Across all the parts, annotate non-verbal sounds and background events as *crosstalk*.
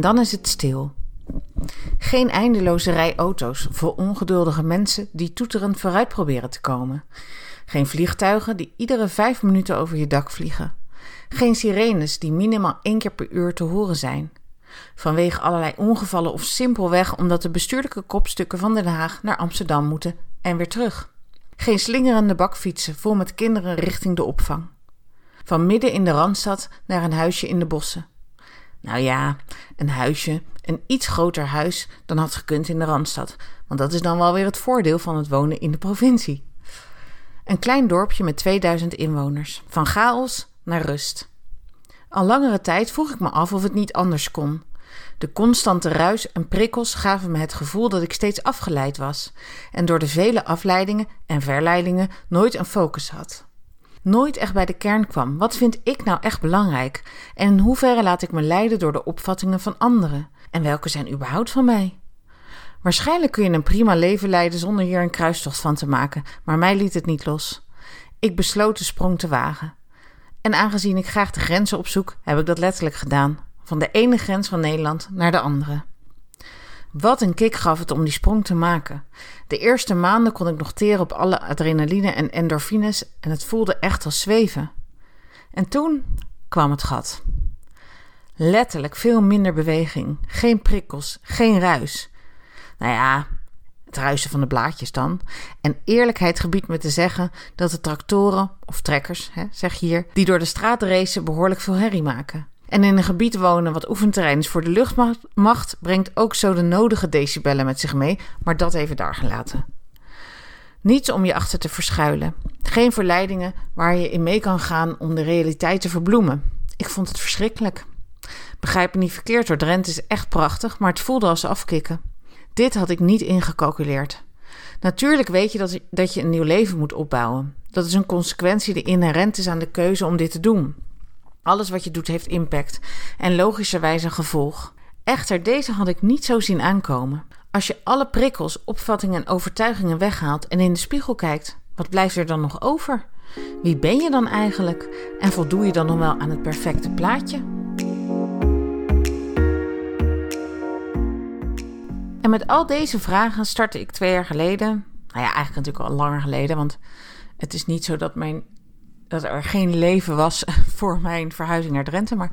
Dan is het stil. Geen eindeloze rij auto's vol ongeduldige mensen die toeterend vooruit proberen te komen. Geen vliegtuigen die iedere vijf minuten over je dak vliegen. Geen sirenes die minimaal één keer per uur te horen zijn. Vanwege allerlei ongevallen of simpelweg omdat de bestuurlijke kopstukken van Den Haag naar Amsterdam moeten en weer terug. Geen slingerende bakfietsen vol met kinderen richting de opvang. Van midden in de randstad naar een huisje in de bossen. Nou ja, een huisje, een iets groter huis dan had gekund in de randstad, want dat is dan wel weer het voordeel van het wonen in de provincie. Een klein dorpje met 2000 inwoners, van chaos naar rust. Al langere tijd vroeg ik me af of het niet anders kon. De constante ruis en prikkels gaven me het gevoel dat ik steeds afgeleid was en door de vele afleidingen en verleidingen nooit een focus had. Nooit echt bij de kern kwam. Wat vind ik nou echt belangrijk? En in hoeverre laat ik me leiden door de opvattingen van anderen? En welke zijn überhaupt van mij? Waarschijnlijk kun je een prima leven leiden zonder hier een kruistocht van te maken, maar mij liet het niet los. Ik besloot de sprong te wagen. En aangezien ik graag de grenzen opzoek, heb ik dat letterlijk gedaan. Van de ene grens van Nederland naar de andere. Wat een kick gaf het om die sprong te maken. De eerste maanden kon ik nog teren op alle adrenaline en endorfines en het voelde echt als zweven. En toen kwam het gat. Letterlijk veel minder beweging, geen prikkels, geen ruis. Nou ja, het ruisen van de blaadjes dan. En eerlijkheid gebiedt me te zeggen dat de tractoren, of trekkers, hè, zeg je hier, die door de straat racen behoorlijk veel herrie maken. En in een gebied wonen wat oefenterrein is voor de luchtmacht, brengt ook zo de nodige decibellen met zich mee, maar dat even daar gelaten. Niets om je achter te verschuilen. Geen verleidingen waar je in mee kan gaan om de realiteit te verbloemen. Ik vond het verschrikkelijk. Begrijp me niet verkeerd hoor, Drenthe is echt prachtig, maar het voelde als afkicken. Dit had ik niet ingecalculeerd. Natuurlijk weet je dat, dat je een nieuw leven moet opbouwen. Dat is een consequentie die inherent is aan de keuze om dit te doen. Alles wat je doet heeft impact en logischerwijs een gevolg. Echter, deze had ik niet zo zien aankomen. Als je alle prikkels, opvattingen en overtuigingen weghaalt en in de spiegel kijkt, wat blijft er dan nog over? Wie ben je dan eigenlijk? En voldoe je dan nog wel aan het perfecte plaatje? En met al deze vragen startte ik twee jaar geleden. Nou ja, eigenlijk natuurlijk al langer geleden, want het is niet zo dat mijn dat er geen leven was *laughs* voor mijn verhuizing naar Drenthe. Maar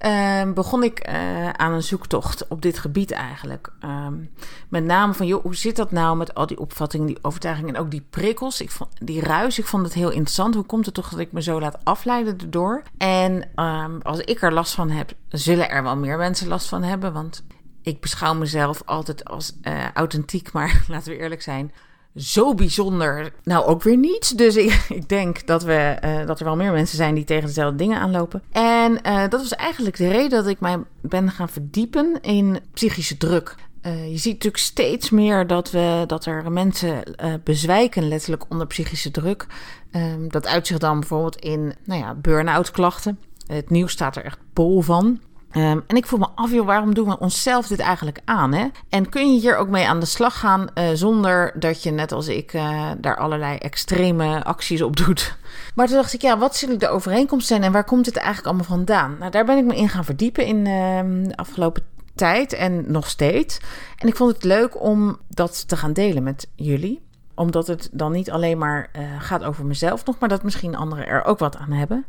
uh, begon ik uh, aan een zoektocht op dit gebied eigenlijk. Um, met name van, joh, hoe zit dat nou met al die opvattingen, die overtuigingen en ook die prikkels? Ik vond, die ruis, ik vond het heel interessant. Hoe komt het toch dat ik me zo laat afleiden erdoor? En um, als ik er last van heb, zullen er wel meer mensen last van hebben. Want ik beschouw mezelf altijd als uh, authentiek, *laughs* maar laten we eerlijk zijn zo bijzonder. Nou, ook weer niet. Dus ik, *laughs* ik denk dat, we, uh, dat er wel meer mensen zijn die tegen dezelfde dingen aanlopen. En uh, dat was eigenlijk de reden dat ik mij ben gaan verdiepen in psychische druk. Uh, je ziet natuurlijk steeds meer dat, we, dat er mensen bezwijken, letterlijk onder psychische druk. Um, dat uitzicht dan bijvoorbeeld in nou ja, burn-out klachten. Het nieuws staat er echt bol van. Um, en ik voel me af, joh, waarom doen we onszelf dit eigenlijk aan? Hè? En kun je hier ook mee aan de slag gaan uh, zonder dat je, net als ik, uh, daar allerlei extreme acties op doet? *laughs* Maar toen dacht ik, ja, wat zullen de overeenkomsten zijn en waar komt het eigenlijk allemaal vandaan? Nou, daar ben ik me in gaan verdiepen in uh, de afgelopen tijd en nog steeds. En ik vond het leuk om dat te gaan delen met jullie omdat het dan niet alleen maar uh, gaat over mezelf nog, maar dat misschien anderen er ook wat aan hebben.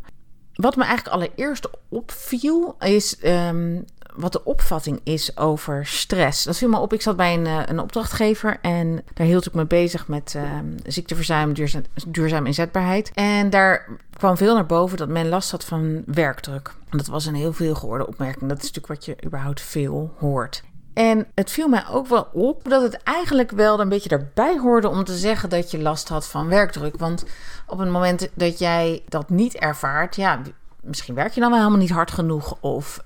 Wat me eigenlijk allereerst opviel, is um, wat de opvatting is over stress. Dat viel me op. Ik zat bij een, uh, een opdrachtgever en daar hield ik me bezig met uh, ziekteverzuim, duurzaam, duurzaam inzetbaarheid. En daar kwam veel naar boven dat men last had van werkdruk. Dat was een heel veel gehoorde opmerking. Dat is natuurlijk wat je überhaupt veel hoort. En het viel mij ook wel op dat het eigenlijk wel een beetje daarbij hoorde om te zeggen dat je last had van werkdruk. Want op het moment dat jij dat niet ervaart, ja, misschien werk je dan wel helemaal niet hard genoeg. Of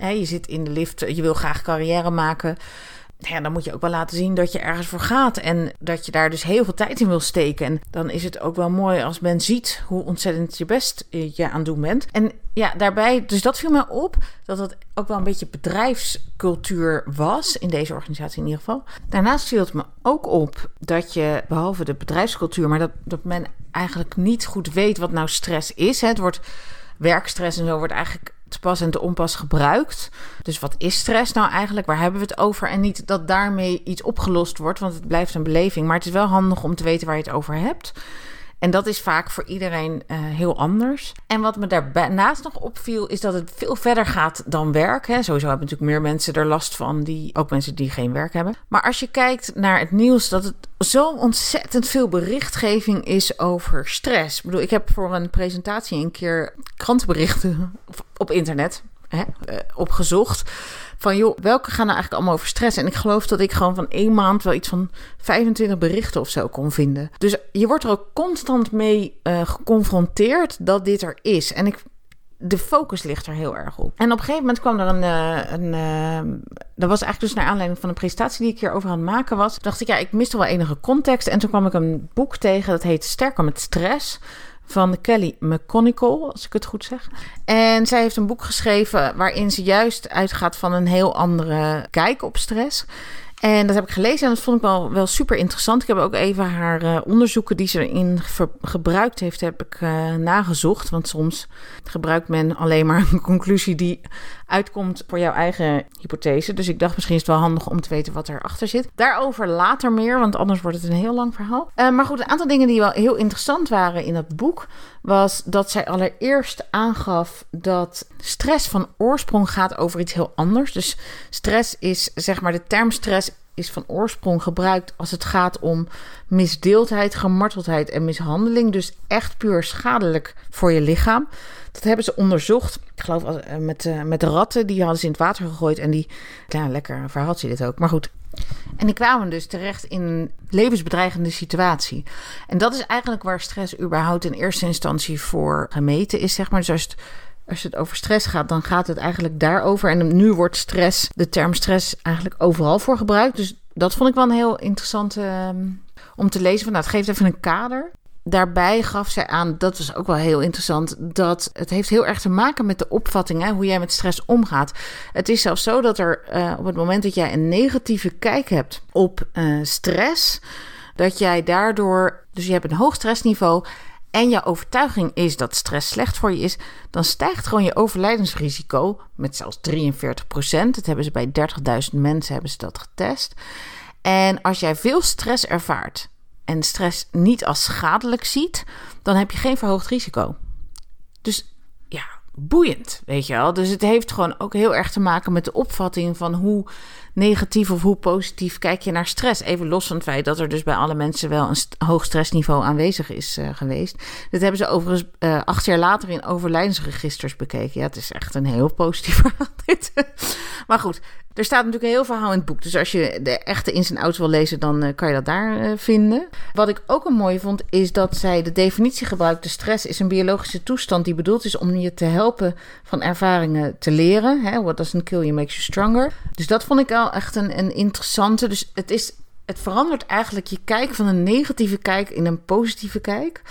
uh, je zit in de lift, je wil graag carrière maken ja, dan moet je ook wel laten zien dat je ergens voor gaat. En dat je daar dus heel veel tijd in wil steken. En dan is het ook wel mooi als men ziet hoe ontzettend je best je aan het doen bent. En ja, daarbij, dus dat viel mij op. Dat het ook wel een beetje bedrijfscultuur was. In deze organisatie in ieder geval. Daarnaast viel het me ook op dat je, behalve de bedrijfscultuur, maar dat, dat men eigenlijk niet goed weet wat nou stress is. Het wordt werkstress en zo wordt eigenlijk te pas en te onpas gebruikt. Dus wat is stress nou eigenlijk? Waar hebben we het over? En niet dat daarmee iets opgelost wordt, want het blijft een beleving. Maar het is wel handig om te weten waar je het over hebt. En dat is vaak voor iedereen uh, heel anders. En wat me daarnaast nog opviel, is dat het veel verder gaat dan werk. Hè. Sowieso hebben natuurlijk meer mensen er last van, die, ook mensen die geen werk hebben. Maar als je kijkt naar het nieuws, dat het zo ontzettend veel berichtgeving is over stress. Ik bedoel, ik heb voor een presentatie een keer krantenberichten *laughs* op internet uh, opgezocht van joh, welke gaan nou eigenlijk allemaal over stress? En ik geloof dat ik gewoon van één maand wel iets van 25 berichten of zo kon vinden. Dus je wordt er ook constant mee uh, geconfronteerd dat dit er is. En ik de focus ligt er heel erg op. En op een gegeven moment kwam er een. Uh, een dat was eigenlijk dus naar aanleiding van een presentatie die ik hierover aan het maken was. Dacht ik, ja, ik miste wel enige context. En toen kwam ik een boek tegen dat heet Sterker met Stress van Kelly McConical, als ik het goed zeg. En zij heeft een boek geschreven waarin ze juist uitgaat van een heel andere kijk op stress. En dat heb ik gelezen en dat vond ik wel, wel super interessant. Ik heb ook even haar uh, onderzoeken die ze erin gebruikt heeft, heb ik uh, nagezocht. Want soms gebruikt men alleen maar een conclusie die uitkomt voor jouw eigen hypothese. Dus ik dacht misschien is het wel handig om te weten wat erachter zit. Daarover later meer, want anders wordt het een heel lang verhaal. Uh, maar goed, een aantal dingen die wel heel interessant waren in dat boek... was dat zij allereerst aangaf dat stress van oorsprong gaat over iets heel anders. Dus stress is, zeg maar, de term stress is van oorsprong gebruikt als het gaat om misdeeldheid, gemarteldheid en mishandeling. Dus echt puur schadelijk voor je lichaam. Dat hebben ze onderzocht. Ik geloof eh, met, uh, met ratten. Die hadden ze in het water gegooid. En die, ja, lekker verhaalt ze dit ook. Maar goed. En die kwamen dus terecht in een levensbedreigende situatie. En dat is eigenlijk waar stress überhaupt in eerste instantie voor gemeten is, zeg maar. Dus als het als het over stress gaat, dan gaat het eigenlijk daarover. En nu wordt stress, de term stress, eigenlijk overal voor gebruikt. Dus dat vond ik wel een heel interessant uh, om te lezen. Van, nou, het geeft even een kader. Daarbij gaf zij aan, dat was ook wel heel interessant, dat het heeft heel erg te maken met de opvatting, hè, hoe jij met stress omgaat. Het is zelfs zo dat er uh, op het moment dat jij een negatieve kijk hebt op uh, stress, dat jij daardoor, dus je hebt een hoog stressniveau en je overtuiging is dat stress slecht voor je is, dan stijgt gewoon je overlijdensrisico met zelfs 43% Dat hebben ze bij 30.000 mensen hebben ze dat getest. En als jij veel stress ervaart en stress niet als schadelijk ziet, dan heb je geen verhoogd risico. Dus ja, boeiend, weet je wel. Dus het heeft gewoon ook heel erg te maken met de opvatting van hoe negatief of hoe positief kijk je naar stress. Even los van het feit dat er dus bij alle mensen wel een hoog stressniveau aanwezig is uh, geweest. Dit hebben ze overigens uh, acht jaar later in overlijdensregisters bekeken. Ja, het is echt een heel positief *laughs* verhaal dit. maar goed, er staat natuurlijk een heel verhaal in het boek. Dus als je de echte ins en outs wil lezen, dan uh, kan je dat daar vinden. Wat ik ook een mooie vond, is dat zij de definitie gebruikte: stress is een biologische toestand die bedoeld is om je te helpen van ervaringen te leren. Hè? What doesn't kill you makes you stronger. Dus dat vond ik echt een, een interessante. Dus het, is, het verandert eigenlijk je kijk van een negatieve kijk in een positieve kijk.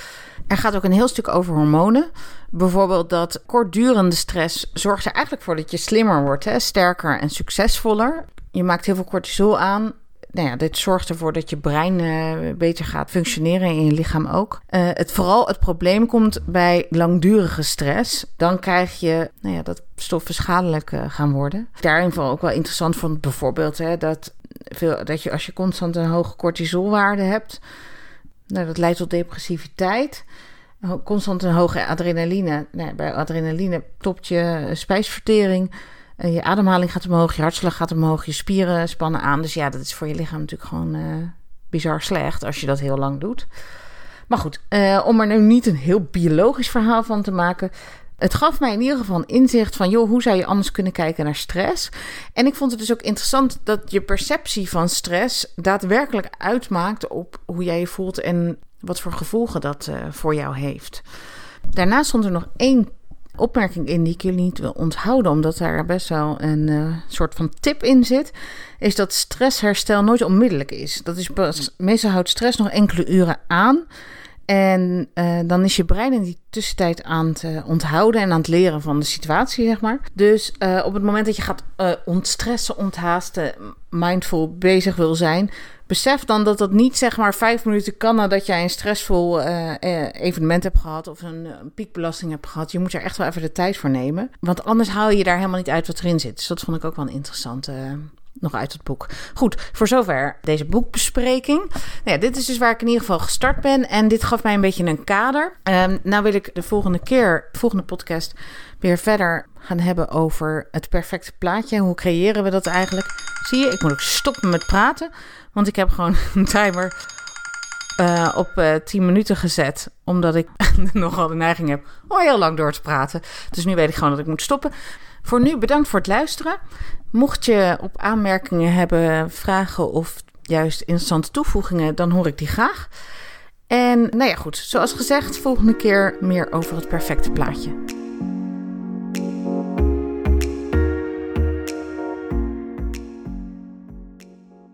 Er gaat ook een heel stuk over hormonen. Bijvoorbeeld dat kortdurende stress zorgt er eigenlijk voor dat je slimmer wordt, hè? sterker en succesvoller. Je maakt heel veel cortisol aan. Nou ja, dit zorgt ervoor dat je brein uh, beter gaat functioneren en je lichaam ook. Uh, het, vooral het probleem komt bij langdurige stress. Dan krijg je nou ja, dat stoffen schadelijk uh, gaan worden. Daarin vond ook wel interessant vond bijvoorbeeld hè, dat, veel, dat je als je constant een hoge cortisolwaarde hebt, nou, dat leidt tot depressiviteit. Constant een hoge adrenaline. Nou, bij adrenaline topt je spijsvertering. Uh, je ademhaling gaat omhoog, je hartslag gaat omhoog, je spieren spannen aan. Dus ja, dat is voor je lichaam natuurlijk gewoon uh, bizar slecht als je dat heel lang doet. Maar goed, uh, om er nu niet een heel biologisch verhaal van te maken. Het gaf mij in ieder geval inzicht van, joh, hoe zou je anders kunnen kijken naar stress? En ik vond het dus ook interessant dat je perceptie van stress daadwerkelijk uitmaakt op hoe jij je voelt en wat voor gevolgen dat voor jou heeft. Daarnaast stond er nog één opmerking in die ik jullie niet wil onthouden, omdat daar best wel een uh, soort van tip in zit, is dat stressherstel nooit onmiddellijk is. Dat is pas, meestal houdt stress nog enkele uren aan. En uh, dan is je brein in die tussentijd aan het uh, onthouden en aan het leren van de situatie, zeg maar. Dus op het moment dat je gaat ontstressen, onthaasten, mindful bezig wil zijn, besef dan dat dat niet zeg maar vijf minuten kan nadat jij een stressvol uh, evenement hebt gehad of een, een, piekbelasting hebt gehad. Je moet er echt wel even de tijd voor nemen. Want anders haal je daar helemaal niet uit wat erin zit. Dus dat vond ik ook wel een interessante nog uit het boek. Goed, voor zover deze boekbespreking. Nou ja, dit is dus waar ik in ieder geval gestart ben. En dit gaf mij een beetje een kader. Um, nou wil ik de volgende keer, de volgende podcast, weer verder gaan hebben over het perfecte plaatje. Hoe creëren we dat eigenlijk? Zie je, ik moet ook stoppen met praten. Want ik heb gewoon *laughs* een timer uh, op uh, eh, 10 minuten gezet. Omdat ik *laughs* nogal de neiging heb om heel lang door te praten. Dus nu weet ik gewoon dat ik moet stoppen. Voor nu bedankt voor het luisteren. Mocht je op aanmerkingen hebben, vragen of juist interessante toevoegingen, dan hoor ik die graag. En nou ja, goed, zoals gezegd, volgende keer meer over het perfecte plaatje.